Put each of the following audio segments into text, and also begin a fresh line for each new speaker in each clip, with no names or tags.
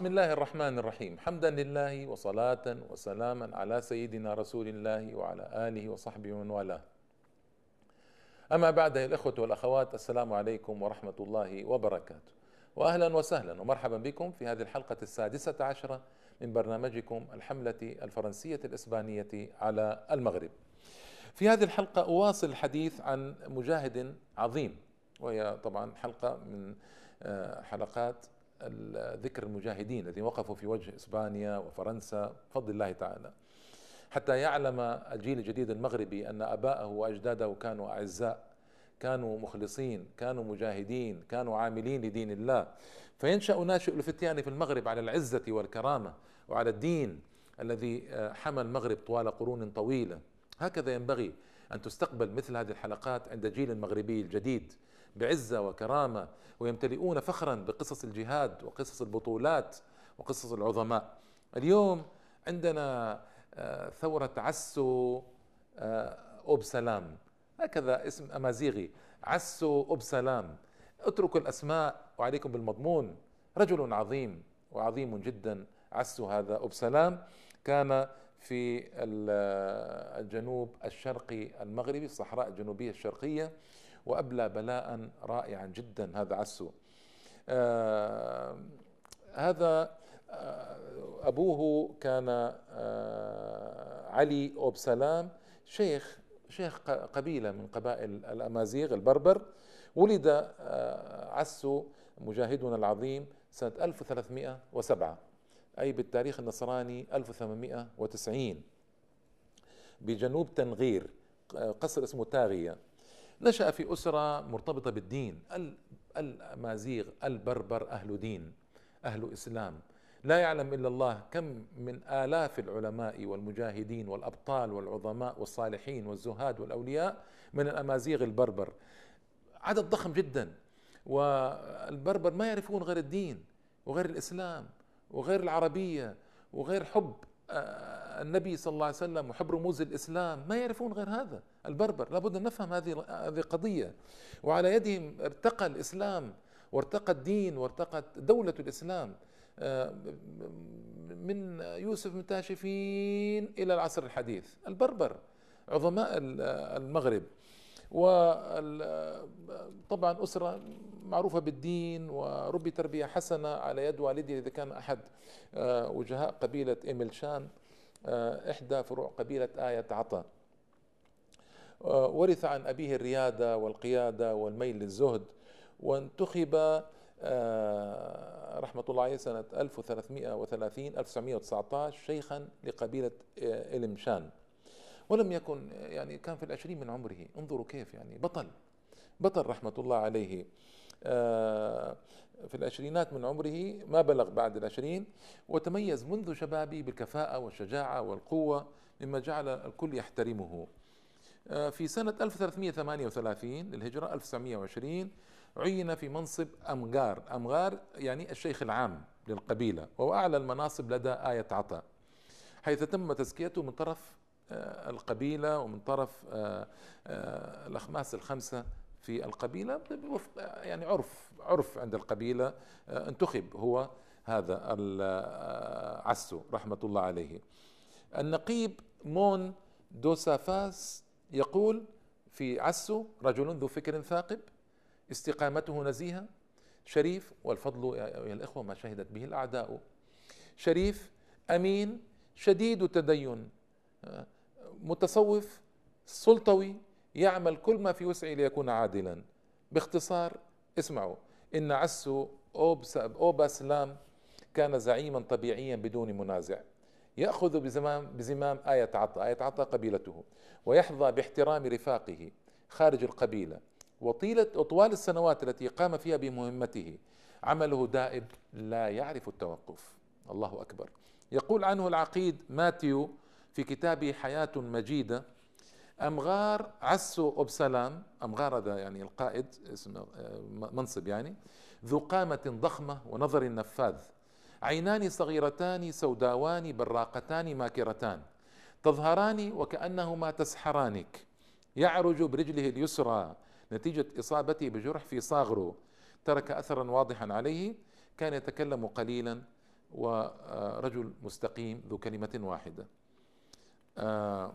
بسم الله الرحمن الرحيم حمدا لله وصلاة وسلاما على سيدنا رسول الله وعلى آله وصحبه ومن والاه أما بعد الإخوة والأخوات السلام عليكم ورحمة الله وبركاته وأهلا وسهلا ومرحبا بكم في هذه الحلقة السادسة عشرة من برنامجكم الحملة الفرنسية الإسبانية على المغرب في هذه الحلقة أواصل الحديث عن مجاهد عظيم وهي طبعا حلقة من حلقات ذكر المجاهدين الذين وقفوا في وجه إسبانيا وفرنسا بفضل الله تعالى. حتى يعلم الجيل الجديد المغربي أن أباءه وأجداده كانوا أعزاء كانوا مخلصين كانوا مجاهدين كانوا عاملين لدين الله. فينشأ ناشئ الفتيان في المغرب على العزة والكرامة وعلى الدين الذي حمى المغرب طوال قرون طويلة. هكذا ينبغي أن تستقبل مثل هذه الحلقات عند جيل المغربي الجديد. بعزة وكرامة ويمتلئون فخرا بقصص الجهاد وقصص البطولات وقصص العظماء. اليوم عندنا آه، ثورة عسو آه، أوب سلام هكذا اسم أمازيغي عسو أوب سلام اتركوا الأسماء وعليكم بالمضمون. رجل عظيم وعظيم جدا عسو هذا أوب سلام كان في الجنوب الشرقي المغربي الصحراء الجنوبية الشرقية. وأبلى بلاء رائعا جدا هذا عسو. آه هذا آه أبوه كان آه علي أوب سلام شيخ شيخ قبيلة من قبائل الأمازيغ البربر. ولد آه عسو مجاهدنا العظيم سنة 1307 أي بالتاريخ النصراني 1890 بجنوب تنغير قصر اسمه تاغية. نشأ في أسرة مرتبطة بالدين الأمازيغ البربر أهل دين أهل إسلام. لا يعلم إلا الله كم من آلاف العلماء والمجاهدين والأبطال والعظماء والصالحين والزهاد والأولياء من الأمازيغ البربر. عدد ضخم جدا. والبربر ما يعرفون غير الدين وغير الإسلام وغير العربية وغير حب آه، النبي صلى الله عليه وسلم وحب رموز الإسلام ما يعرفون غير هذا البربر. لابد أن نفهم هذه هذه قضيه وعلى يدهم ارتقى الإسلام وارتقى الدين وارتقت دولة الإسلام. آه، من يوسف متاشفين إلى العصر الحديث. البربر عظماء المغرب. وطبعا أسرة معروفة بالدين وربي تربية حسنة على يد والدي إذا كان أحد آه، وجهاء قبيلة إيميل شان آه، إحدى فروع قبيلة آية عطا. آه، ورث عن أبيه الريادة والقيادة والميل للزهد وانتخب رحمة الله عليه سنة 1330 1919 شيخا لقبيلة إلمشان. ولم يكن يعني كان في العشرين من عمره. انظروا كيف يعني بطل بطل رحمة الله عليه. آه، في العشرينات من عمره ما بلغ بعد العشرين وتميز منذ شبابه بالكفاءة والشجاعة والقوة مما جعل الكل يحترمه. آه، في سنة 1338 للهجرة 1920 عين في منصب أمغار. أمغار يعني الشيخ العام للقبيلة وهو أعلى المناصب لدى آية عطا حيث تم تزكيته من طرف آه، القبيلة ومن طرف آه، الأخماس الخمسة في القبيلة يعني عرف عرف عند القبيلة انتخب هو هذا العسو رحمة الله عليه. النقيب مون دوسافاس يقول في عسو رجل ذو فكر ثاقب استقامته نزيهة شريف والفضل يا الإخوة ما شهدت به الأعداء. شريف أمين شديد التدين متصوف سلطوي يعمل كل ما في وسعه ليكون عادلا. باختصار اسمعوا. إن عسو أوبا سلام كان زعيما طبيعيا بدون منازع. يأخذ بزمام, بزمام آية عطا آية عطا قبيلته ويحظى باحترام رفاقه خارج القبيلة. وطيلة وطوال السنوات التي قام فيها بمهمته عمله دائب لا يعرف التوقف. الله أكبر. يقول عنه العقيد ماتيو في كتابه حياة مجيدة أمغار عسو أبسلام أمغار هذا يعني القائد اسمه آه، منصب يعني ذو قامة ضخمة ونظر نفاذ. عينان صغيرتان سوداوان براقتان ماكرتان. تظهران وكأنهما تسحرانك. يعرج برجله اليسرى. نتيجة إصابته بجرح في صاغره. ترك أثرا واضحا عليه. كان يتكلم قليلا ورجل مستقيم ذو كلمة واحدة. آه،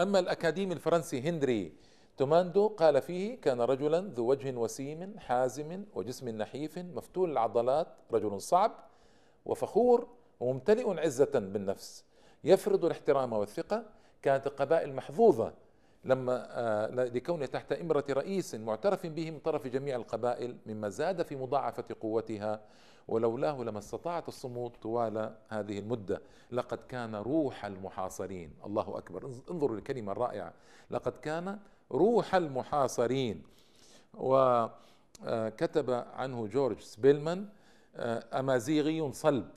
أما الأكاديمي الفرنسي هنري توماندو قال فيه كان رجلا ذو وجه وسيم حازم وجسم نحيف مفتول العضلات رجل صعب وفخور وممتلئ عزة بالنفس. يفرض الاحترام والثقة كانت القبائل محظوظة لما آه، لكونه تحت إمرة رئيس معترف به من طرف جميع القبائل مما زاد في مضاعفة قوتها ولولاه لما استطاعت الصمود طوال هذه المدة. لقد كان روح المحاصرين. الله أكبر. انظروا للكلمة الرائعة. لقد كان روح المحاصرين. وكتب عنه جورج سبيلمان آه، أمازيغي صلب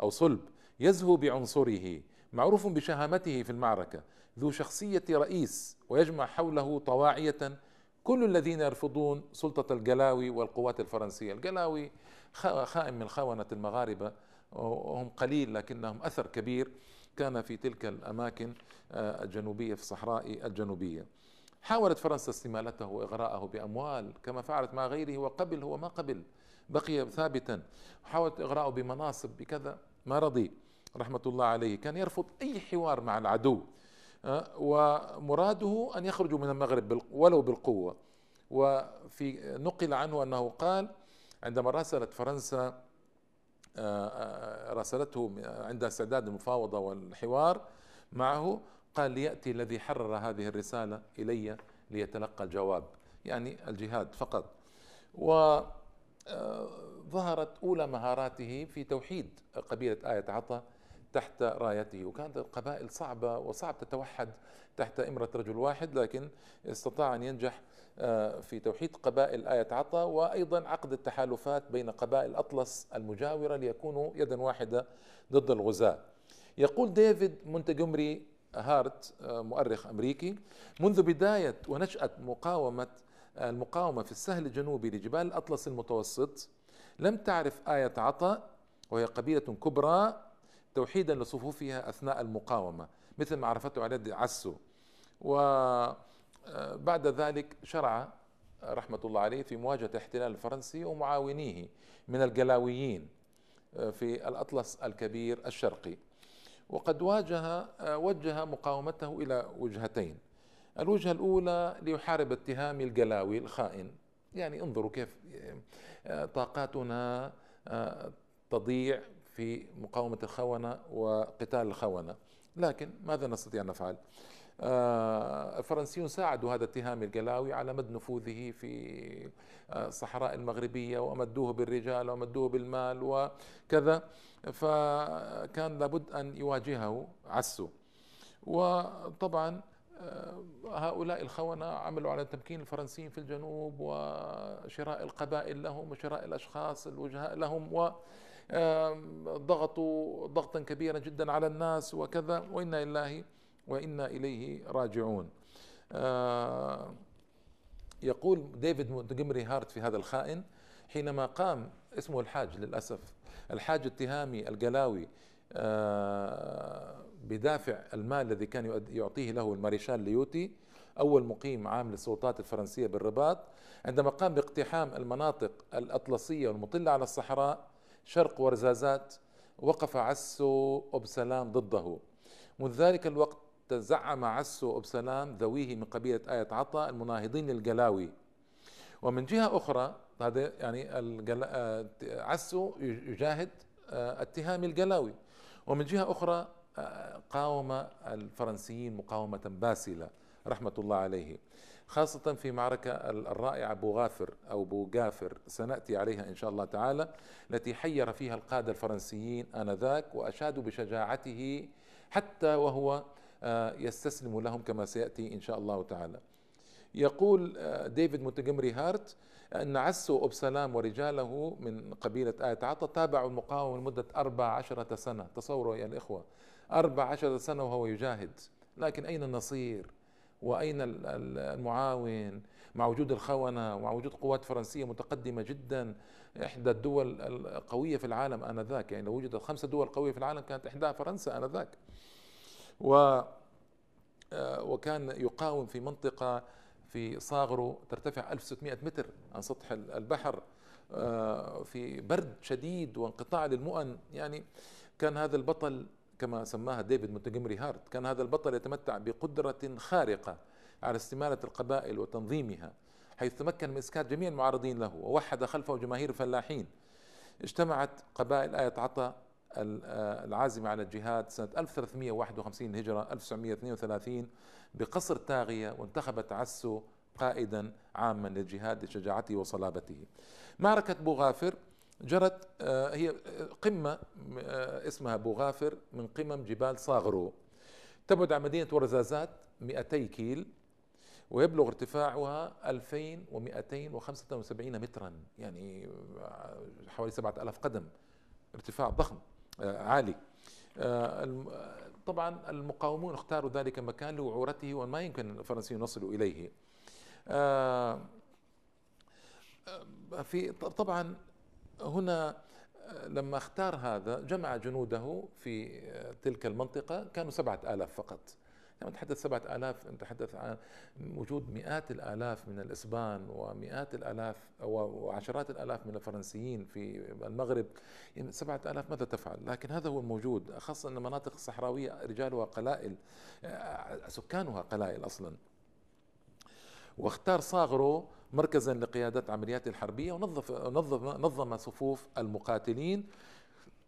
أو صلب يزهو بعنصره معروف بشهامته في المعركة. ذو شخصية رئيس ويجمع حوله طواعية كل الذين يرفضون سلطة الجلاوي والقوات الفرنسية. الجلاوي خائن من خونة المغاربة وهم قليل لكنهم أثر كبير كان في تلك الأماكن آه، الجنوبية في الصحراء الجنوبية. حاولت فرنسا استمالته وإغراءه بأموال كما فعلت مع غيره وقبل هو ما قبل بقي ثابتا. حاولت إغراءه بمناصب بكذا ما رضي رحمة الله عليه كان يرفض أي حوار مع العدو آه، ومراده أن يخرجوا من المغرب ولو بالقوة. وفي نقل عنه أنه قال عندما راسلت فرنسا آه، آه، راسلته عند استعداد المفاوضة والحوار معه قال ليأتي الذي حرر هذه الرسالة إلي ليتلقى الجواب يعني الجهاد فقط. وظهرت أولى مهاراته في توحيد قبيلة آية عطا تحت رايته. وكانت القبائل صعبة وصعب تتوحد تحت إمرة رجل واحد لكن استطاع أن ينجح آه، في توحيد قبائل آية عطا وأيضا عقد التحالفات بين قبائل أطلس المجاورة ليكونوا يدا واحدة ضد الغزاة. يقول ديفيد مونتجومري هارت آه، مؤرخ أمريكي منذ بداية ونشأة مقاومة المقاومة في السهل الجنوبي لجبال الأطلس المتوسط لم تعرف آية عطا وهي قبيلة كبرى توحيدا لصفوفها أثناء المقاومة مثل ما عرفته على عسو. وبعد ذلك شرع رحمة الله عليه في مواجهة الاحتلال الفرنسي ومعاونيه من الجلاويين في الأطلس الكبير الشرقي. وقد واجه وجه مقاومته إلى وجهتين. الوجهة الأولى ليحارب اتهام الجلاوي الخائن. يعني انظروا كيف طاقاتنا تضيع في مقاومة الخونة وقتال الخونة. لكن ماذا نستطيع أن نفعل؟ آه، الفرنسيون ساعدوا هذا اتهام القلاوي على مد نفوذه في الصحراء آه، المغربية ومدوه بالرجال ومدوه بالمال وكذا. فكان لابد أن يواجهه عسو. وطبعا آه، هؤلاء الخونة عملوا على تمكين الفرنسيين في الجنوب وشراء القبائل لهم وشراء الأشخاص الوجهاء لهم و ضغطوا ضغطا كبيرا جدا على الناس وكذا. وإنا لله وإنا إليه راجعون. يقول ديفيد مونتجمري هارت في هذا الخائن حينما قام اسمه الحاج للأسف الحاج التهامي القلاوي بدافع المال الذي كان يعطيه له الماريشال ليوتي أول مقيم عام للسلطات الفرنسية بالرباط عندما قام باقتحام المناطق الأطلسية والمطلة على الصحراء شرق ورزازات وقف عسو أبسلام ضده. منذ ذلك الوقت تزعم عسو أبسلام ذويه من قبيلة آية عطا المناهضين للجلاوي. ومن جهة أخرى هذا يعني آه، عسو يجاهد آه، اتهام الجلاوي. ومن جهة أخرى آه، قاوم الفرنسيين مقاومة باسلة رحمة الله عليه. خاصة في معركة الرائعة بوغافر أو بوغافر سنأتي عليها إن شاء الله تعالى التي حير فيها القادة الفرنسيين آنذاك وأشادوا بشجاعته حتى وهو يستسلم لهم كما سيأتي إن شاء الله تعالى. يقول آه، ديفيد مونتجمري هارت أن عسو أبسلام ورجاله من قبيلة آية عطا تابعوا المقاومة لمدة أربع عشرة سنة. تصوروا يا الإخوة أربع عشرة سنة وهو يجاهد. لكن أين النصير؟ وأين المعاون؟ مع وجود الخونة ومع وجود قوات فرنسية متقدمة جدا إحدى الدول القوية في العالم آنذاك. يعني لو وجدت خمسة دول قوية في العالم كانت إحداها فرنسا آنذاك. و آه، وكان يقاوم في منطقة في صاغرو ترتفع 1600 متر عن سطح البحر آه، في برد شديد وانقطاع للمؤن. يعني كان هذا البطل كما سماها ديفيد مونتجمري هارت كان هذا البطل يتمتع بقدرة خارقة على استمالة القبائل وتنظيمها حيث تمكن من إسكات جميع المعارضين له ووحد خلفه جماهير الفلاحين. اجتمعت قبائل آية عطا العازمة على الجهاد سنة 1351 هجرة 1932 بقصر تاغية وانتخبت عسو قائدا عاما للجهاد لشجاعته وصلابته. معركة بوغافر جرت آه، هي قمة آه، اسمها بوغافر من قمم جبال صاغرو. تبعد عن مدينة ورزازات 200 كيل ويبلغ ارتفاعها 2275 مترا يعني حوالي 7000 قدم ارتفاع ضخم. آه، عالي. طبعا المقاومون اختاروا ذلك المكان لوعورته وما يمكن الفرنسيين يصلوا إليه. في طبعا هنا لما اختار هذا جمع جنوده في تلك المنطقة كانوا سبعة آلاف فقط. لما نتحدث سبعة آلاف نتحدث عن وجود مئات الآلاف من الإسبان ومئات الآلاف وعشرات الآلاف من الفرنسيين في المغرب. يعني سبعة آلاف ماذا تفعل؟ لكن هذا هو الموجود خاصة أن المناطق الصحراوية رجالها قلائل سكانها قلائل أصلا. واختار صاغرو مركزا لقيادة عمليات الحربية ونظف نظم نظم صفوف المقاتلين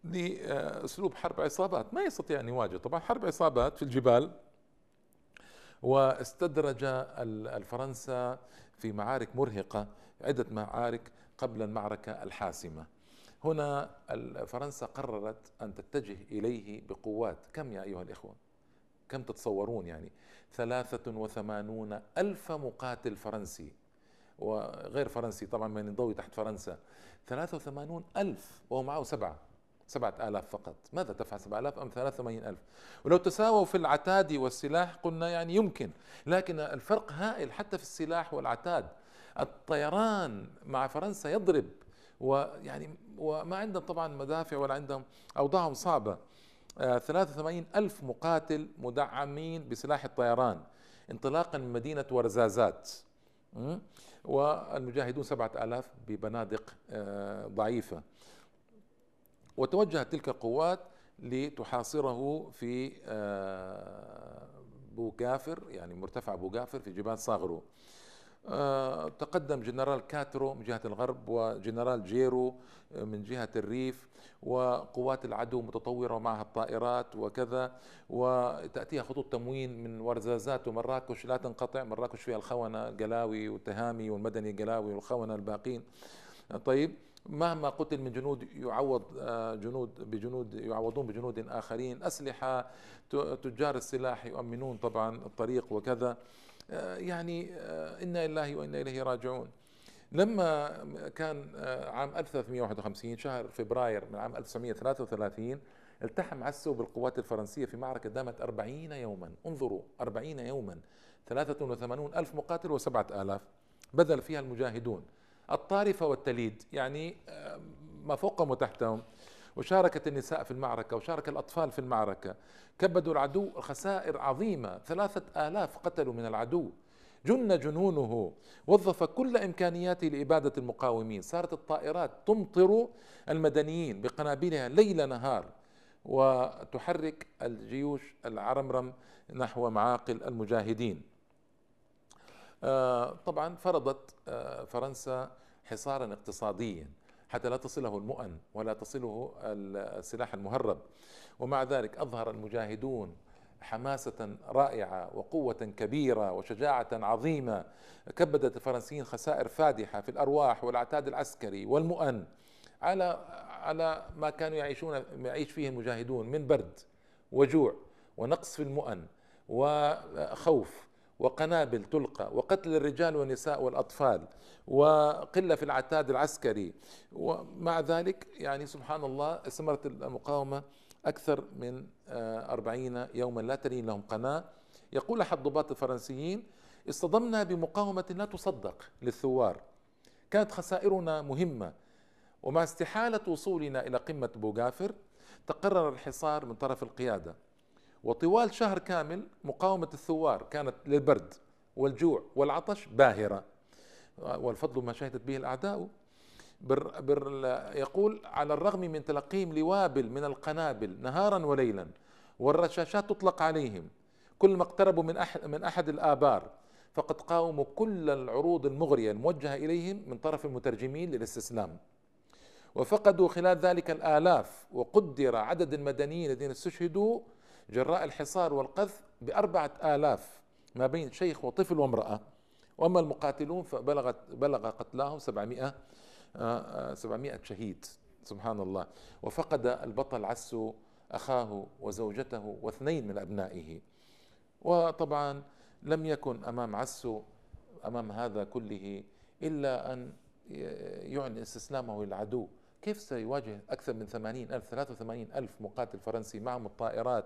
لأسلوب حرب عصابات. ما يستطيع أن يواجه. طبعا حرب عصابات في الجبال واستدرج الفرنسا في معارك مرهقة عدة معارك قبل المعركة الحاسمة. هنا فرنسا قررت أن تتجه إليه بقوات. كم يا أيها الإخوة؟ كم تتصورون يعني؟ ثلاثة وثمانون ألف مقاتل فرنسي وغير فرنسي طبعا من ينضوي تحت فرنسا. 83 ألف وهو معه سبعة. سبعة آلاف فقط. ماذا تفعل سبعة آلاف أم ثلاثة وثمانين ألف؟ ولو تساووا في العتاد والسلاح قلنا يعني يمكن لكن الفرق هائل حتى في السلاح والعتاد. الطيران مع فرنسا يضرب ويعني وما عندهم طبعا مدافع ولا عندهم أوضاعهم صعبة. 83 آه، ألف مقاتل مدعمين بسلاح الطيران انطلاقا من مدينة ورزازات. والمجاهدون سبعة آلاف ببنادق آه، ضعيفة. وتوجهت تلك القوات لتحاصره في آه، بوغافر يعني مرتفع بوغافر في جبال صاغرو. آه، تقدم جنرال كاترو من جهة الغرب وجنرال جيرو من جهة الريف وقوات العدو متطورة ومعها الطائرات وكذا. وتأتيها خطوط تموين من ورزازات ومراكش لا تنقطع. مراكش فيها الخونة قلاوي والتهامي والمدني قلاوي والخونة الباقين. طيب مهما قتل من جنود يعوض آه، جنود بجنود يعوضون بجنود آخرين. أسلحة تجار السلاح يؤمنون طبعا الطريق وكذا. آه، يعني آه، إنا لله وإنا إليه راجعون. لما كان عام 1351 شهر فبراير من عام 1933 التحم عسو بالقوات الفرنسية في معركة دامت 40 يوما. انظروا 40 يوما. 83 ألف مقاتل وسبعة آلاف. بذل فيها المجاهدون. الطارفة والتليد يعني ما فوقهم وتحتهم. وشاركت النساء في المعركة وشارك الأطفال في المعركة. كبدوا العدو خسائر عظيمة. ثلاثة آلاف قتلوا من العدو. جن جنونه. وظف كل إمكانياته لإبادة المقاومين. صارت الطائرات تمطر المدنيين بقنابلها ليل نهار. وتحرك الجيوش العرمرم نحو معاقل المجاهدين. آه، طبعا فرضت آه، فرنسا حصارا اقتصاديا حتى لا تصله المؤن ولا تصله السلاح المهرب. ومع ذلك أظهر المجاهدون حماسة رائعة وقوة كبيرة وشجاعة عظيمة. كبدت الفرنسيين خسائر فادحة في الأرواح والعتاد العسكري والمؤن على على ما كانوا يعيشون يعيش فيه المجاهدون من برد وجوع ونقص في المؤن وخوف وقنابل تلقى وقتل الرجال والنساء والأطفال وقلة في العتاد العسكري. ومع ذلك يعني سبحان الله استمرت المقاومة أكثر من آه، أربعين يوما لا تلين لهم قناة. يقول أحد الضباط الفرنسيين اصطدمنا بمقاومة لا تصدق للثوار. كانت خسائرنا مهمة. ومع استحالة وصولنا إلى قمة بوغافر تقرر الحصار من طرف القيادة. وطوال شهر كامل مقاومة الثوار كانت للبرد والجوع والعطش باهرة. والفضل ما شهدت به الأعداء. بر بر يقول على الرغم من تلقيهم لوابل من القنابل نهارا وليلا والرشاشات تطلق عليهم كل ما اقتربوا من أحد, من أحد الآبار فقد قاوموا كل العروض المغرية الموجهة إليهم من طرف المترجمين للاستسلام. وفقدوا خلال ذلك الآلاف وقدر عدد المدنيين الذين استشهدوا جراء الحصار والقذف بأربعة آلاف ما بين شيخ وطفل وامرأة. وأما المقاتلون فبلغت بلغ قتلاهم 700 700 شهيد. سبحان الله. وفقد البطل عسو أخاه وزوجته واثنين من أبنائه. وطبعا لم يكن أمام عسو أمام هذا كله إلا أن يعلن استسلامه للعدو. كيف سيواجه أكثر من ثمانين ألف ثلاثة وثمانين ألف مقاتل فرنسي معهم الطائرات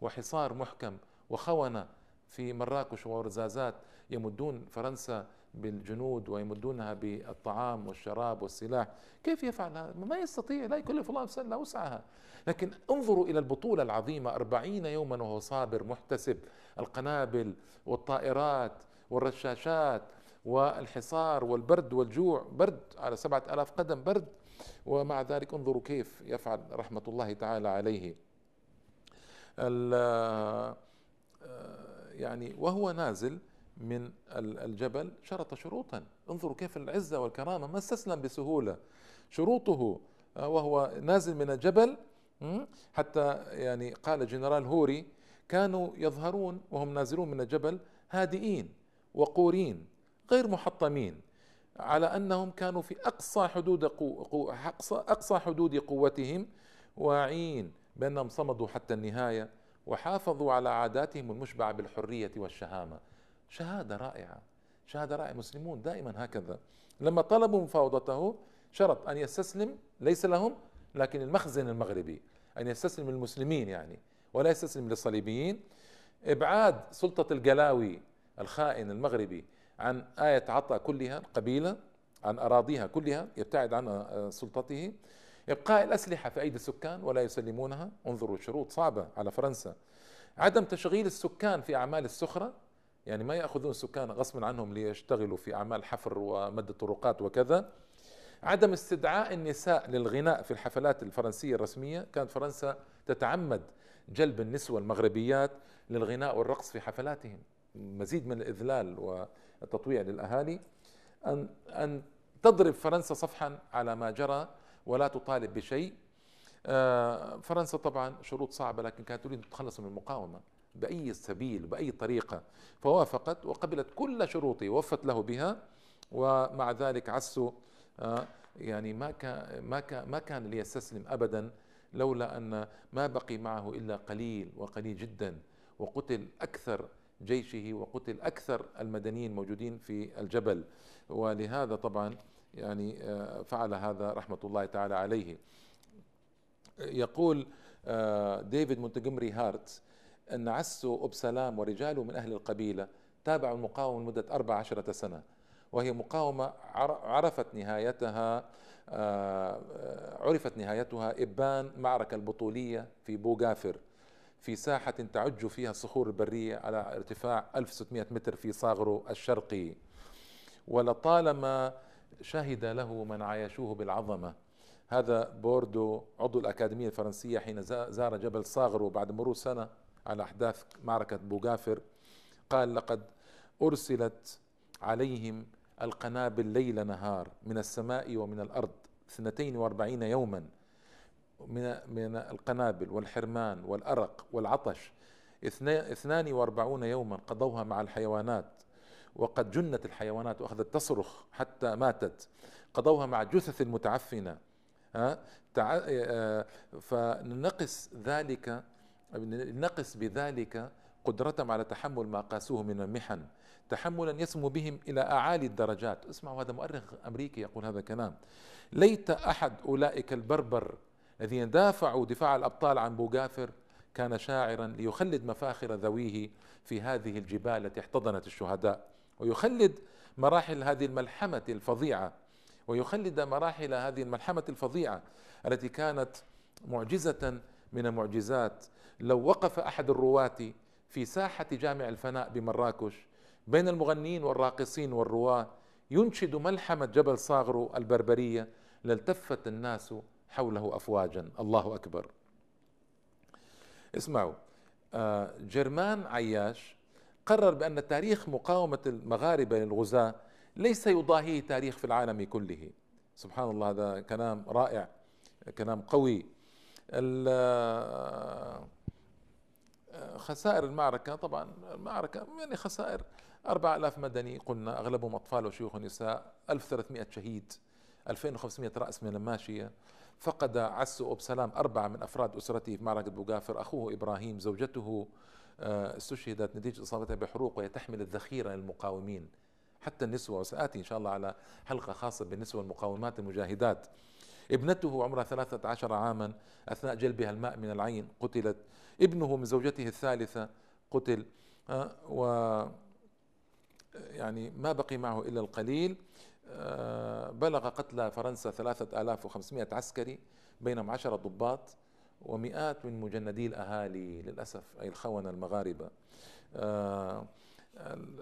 وحصار محكم وخونة في مراكش ورزازات يمدون فرنسا بالجنود ويمدونها بالطعام والشراب والسلاح. كيف يفعل هذا؟ ما يستطيع لا يكلف الله نفسا لا وسعها. لكن انظروا إلى البطولة العظيمة أربعين يوما وهو صابر محتسب. القنابل والطائرات والرشاشات والحصار والبرد والجوع برد على سبعة ألاف قدم برد. ومع ذلك انظروا كيف يفعل رحمة الله تعالى عليه. يعني وهو نازل من الجبل شرط شروطا. انظروا كيف العزة والكرامة ما استسلم بسهولة. شروطه آه، وهو نازل من الجبل حتى يعني قال جنرال هوري كانوا يظهرون وهم نازلون من الجبل هادئين وقورين غير محطمين على أنهم كانوا في أقصى حدود قو أقصى حدود قوتهم واعين. بأنهم صمدوا حتى النهاية وحافظوا على عاداتهم المشبعة بالحرية والشهامة. شهادة رائعة. شهادة رائعة. المسلمون دائما هكذا. لما طلبوا مفاوضته شرط أن يستسلم ليس لهم لكن المخزن المغربي. أن يستسلم للمسلمين يعني ولا يستسلم للصليبيين. إبعاد سلطة القلاوي الخائن المغربي عن آية عطا كلها القبيلة عن أراضيها كلها يبتعد عن آه، سلطته. إبقاء الأسلحة في أيدي السكان ولا يسلمونها؟ انظروا شروط صعبة على فرنسا. عدم تشغيل السكان في أعمال السخرة يعني ما يأخذون السكان غصبا عنهم ليشتغلوا في أعمال حفر ومد الطرقات وكذا. عدم استدعاء النساء للغناء في الحفلات الفرنسية الرسمية. كانت فرنسا تتعمد جلب النسوة المغربيات للغناء والرقص في حفلاتهم. مزيد من الإذلال والتطويع للأهالي. أن أن تضرب فرنسا صفحا على ما جرى ولا تطالب بشيء. آه، فرنسا طبعا شروط صعبة لكن كانت تريد أن تتخلص من المقاومة بأي سبيل بأي طريقة. فوافقت وقبلت كل شروطه وفت له بها ومع ذلك عسو آه، يعني ما كان ما كان ما كان ليستسلم ابدا لولا أن ما بقي معه إلا قليل وقليل جدا. وقتل أكثر جيشه وقتل أكثر المدنيين موجودين في الجبل. ولهذا طبعا يعني آه، فعل هذا رحمة الله تعالى عليه. يقول آه، ديفيد مونتجمري هارت أن عسو أبسلام ورجاله من أهل القبيلة تابعوا المقاومة لمدة أربع عشرة سنة وهي مقاومة عرفت نهايتها آه، عرفت نهايتها إبان معركة البطولية في بوغافر في ساحة تعج فيها الصخور البرية على ارتفاع 1600 متر في صاغرو الشرقي. ولطالما شهد له من عايشوه بالعظمة. هذا بوردو عضو الأكاديمية الفرنسية حين زار جبل صاغرو بعد مرور سنة على أحداث معركة بوغافر. قال لقد أرسلت عليهم القنابل ليل نهار من السماء ومن الأرض 42 يوما من من القنابل والحرمان والأرق والعطش. 42 يوما قضوها مع الحيوانات وقد جنت الحيوانات وأخذت تصرخ حتى ماتت. قضوها مع جثث المتعفنة. آه، فنقص ذلك نقص بذلك قدرتهم على تحمل ما قاسوه من المحن. تحملا يسمو بهم إلى أعالي الدرجات. اسمعوا هذا مؤرخ أمريكي يقول هذا الكلام. ليت أحد أولئك البربر الذين دافعوا دفاع الأبطال عن بوغافر كان شاعرا ليخلد مفاخر ذويه في هذه الجبال التي احتضنت الشهداء. ويخلد مراحل هذه الملحمة الفظيعة ويخلد مراحل هذه الملحمة الفظيعة التي كانت معجزة من المعجزات. لو وقف أحد الرواة في ساحة جامع الفناء بمراكش بين المغنيين والراقصين والرواة ينشد ملحمة جبل صاغرو البربرية لالتفت الناس حوله افواجا. الله أكبر. اسمعوا آه، جرمان عياش قرر بأن تاريخ مقاومة المغاربة للغزاة ليس يضاهيه تاريخ في العالم كله. سبحان الله هذا كلام رائع كلام قوي. خسائر المعركة طبعا المعركة يعني خسائر 4000 مدني قلنا أغلبهم أطفال وشيوخ ونساء 1300 شهيد 2500 رأس من الماشية. فقد عسو أبسلام أربعة من أفراد أسرته في معركة بوغافر أخوه إبراهيم زوجته استشهدت نتيجة إصابتها بحروق وهي تحمل الذخيرة للمقاومين حتى النسوة وسآتي إن شاء الله على حلقة خاصة بالنسوة المقاومات المجاهدات. ابنته عمرها ثلاثة عشر عاما أثناء جلبها الماء من العين قتلت. ابنه من زوجته الثالثة قتل. آه، و يعني ما بقي معه إلا القليل. آه، بلغ قتلى فرنسا ثلاثة آلاف وخمسمائة عسكري بينهم عشرة ضباط. ومئات من مجندي الأهالي للأسف أي الخونة المغاربة. آه،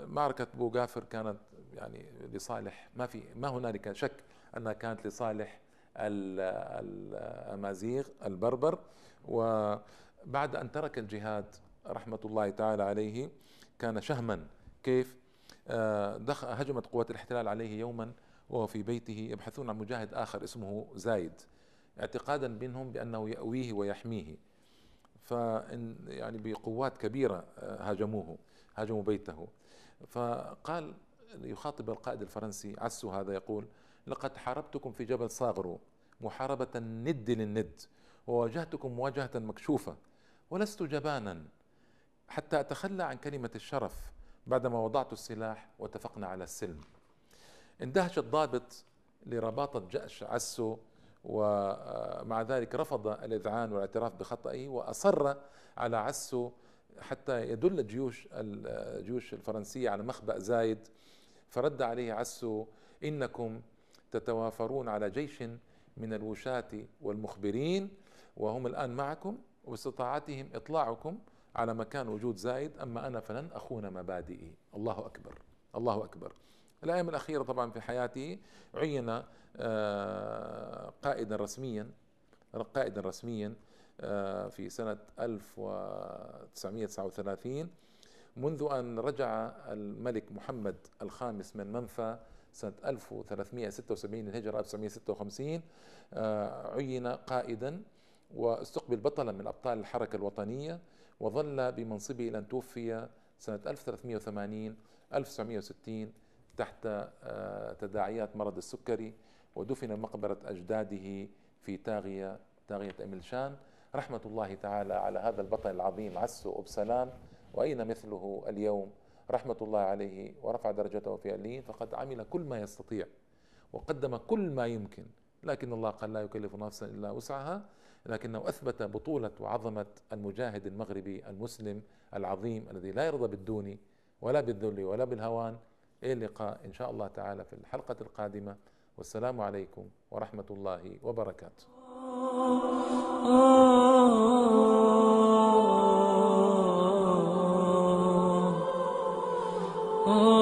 معركة بوغافر كانت يعني لصالح ما في ما هنالك شك أنها كانت لصالح الأمازيغ البربر. وبعد أن ترك الجهاد رحمة الله تعالى عليه كان شهما كيف آه، هجمت قوات الاحتلال عليه يوما وهو في بيته يبحثون عن مجاهد آخر اسمه زايد. اعتقادا منهم بأنه يأويه ويحميه. فإن يعني بقوات كبيرة آه، هاجموه هاجموا بيته. فقال يخاطب القائد الفرنسي عسو هذا يقول لقد حاربتكم في جبل صاغرو محاربة الند للند وواجهتكم مواجهة مكشوفة ولست جبانا حتى أتخلى عن كلمة الشرف بعدما وضعت السلاح واتفقنا على السلم. اندهش الضابط لرباطة جأش عسو ومع ذلك رفض الإذعان والاعتراف بخطئه وأصر على عسو حتى يدل الجيوش الجيوش الفرنسية على مخبأ زايد فرد عليه عسو إنكم تتوافرون على جيش من الوشاة والمخبرين وهم الآن معكم وباستطاعتهم إطلاعكم على مكان وجود زايد أما أنا فلن أخون مبادئي. الله أكبر. الله أكبر. الأيام الأخيرة طبعا في حياتي عين آه، قائدا رسميا قائدا رسميا آه، في سنة 1939 منذ أن رجع الملك محمد الخامس من منفى سنة 1376 الهجرة 1956 آه، عين قائدا واستقبل بطلا من أبطال الحركة الوطنية وظل بمنصبه إلى أن توفي سنة 1380 1960 تحت آه، تداعيات مرض السكري ودفن مقبرة أجداده في تاغية تاغية أملشان رحمة الله تعالى على هذا البطل العظيم عسو أبسلام وأين مثله اليوم؟ رحمة الله عليه ورفع درجته في عليين فقد عمل كل ما يستطيع وقدم كل ما يمكن. لكن الله قال لا يكلف نفسا إلا وسعها. لكنه أثبت بطولة وعظمة المجاهد المغربي المسلم العظيم الذي لا يرضى بالدون ولا بالذل ولا بالهوان. إلى اللقاء إن شاء الله تعالى في الحلقة القادمة. والسلام عليكم ورحمة الله وبركاته. Oh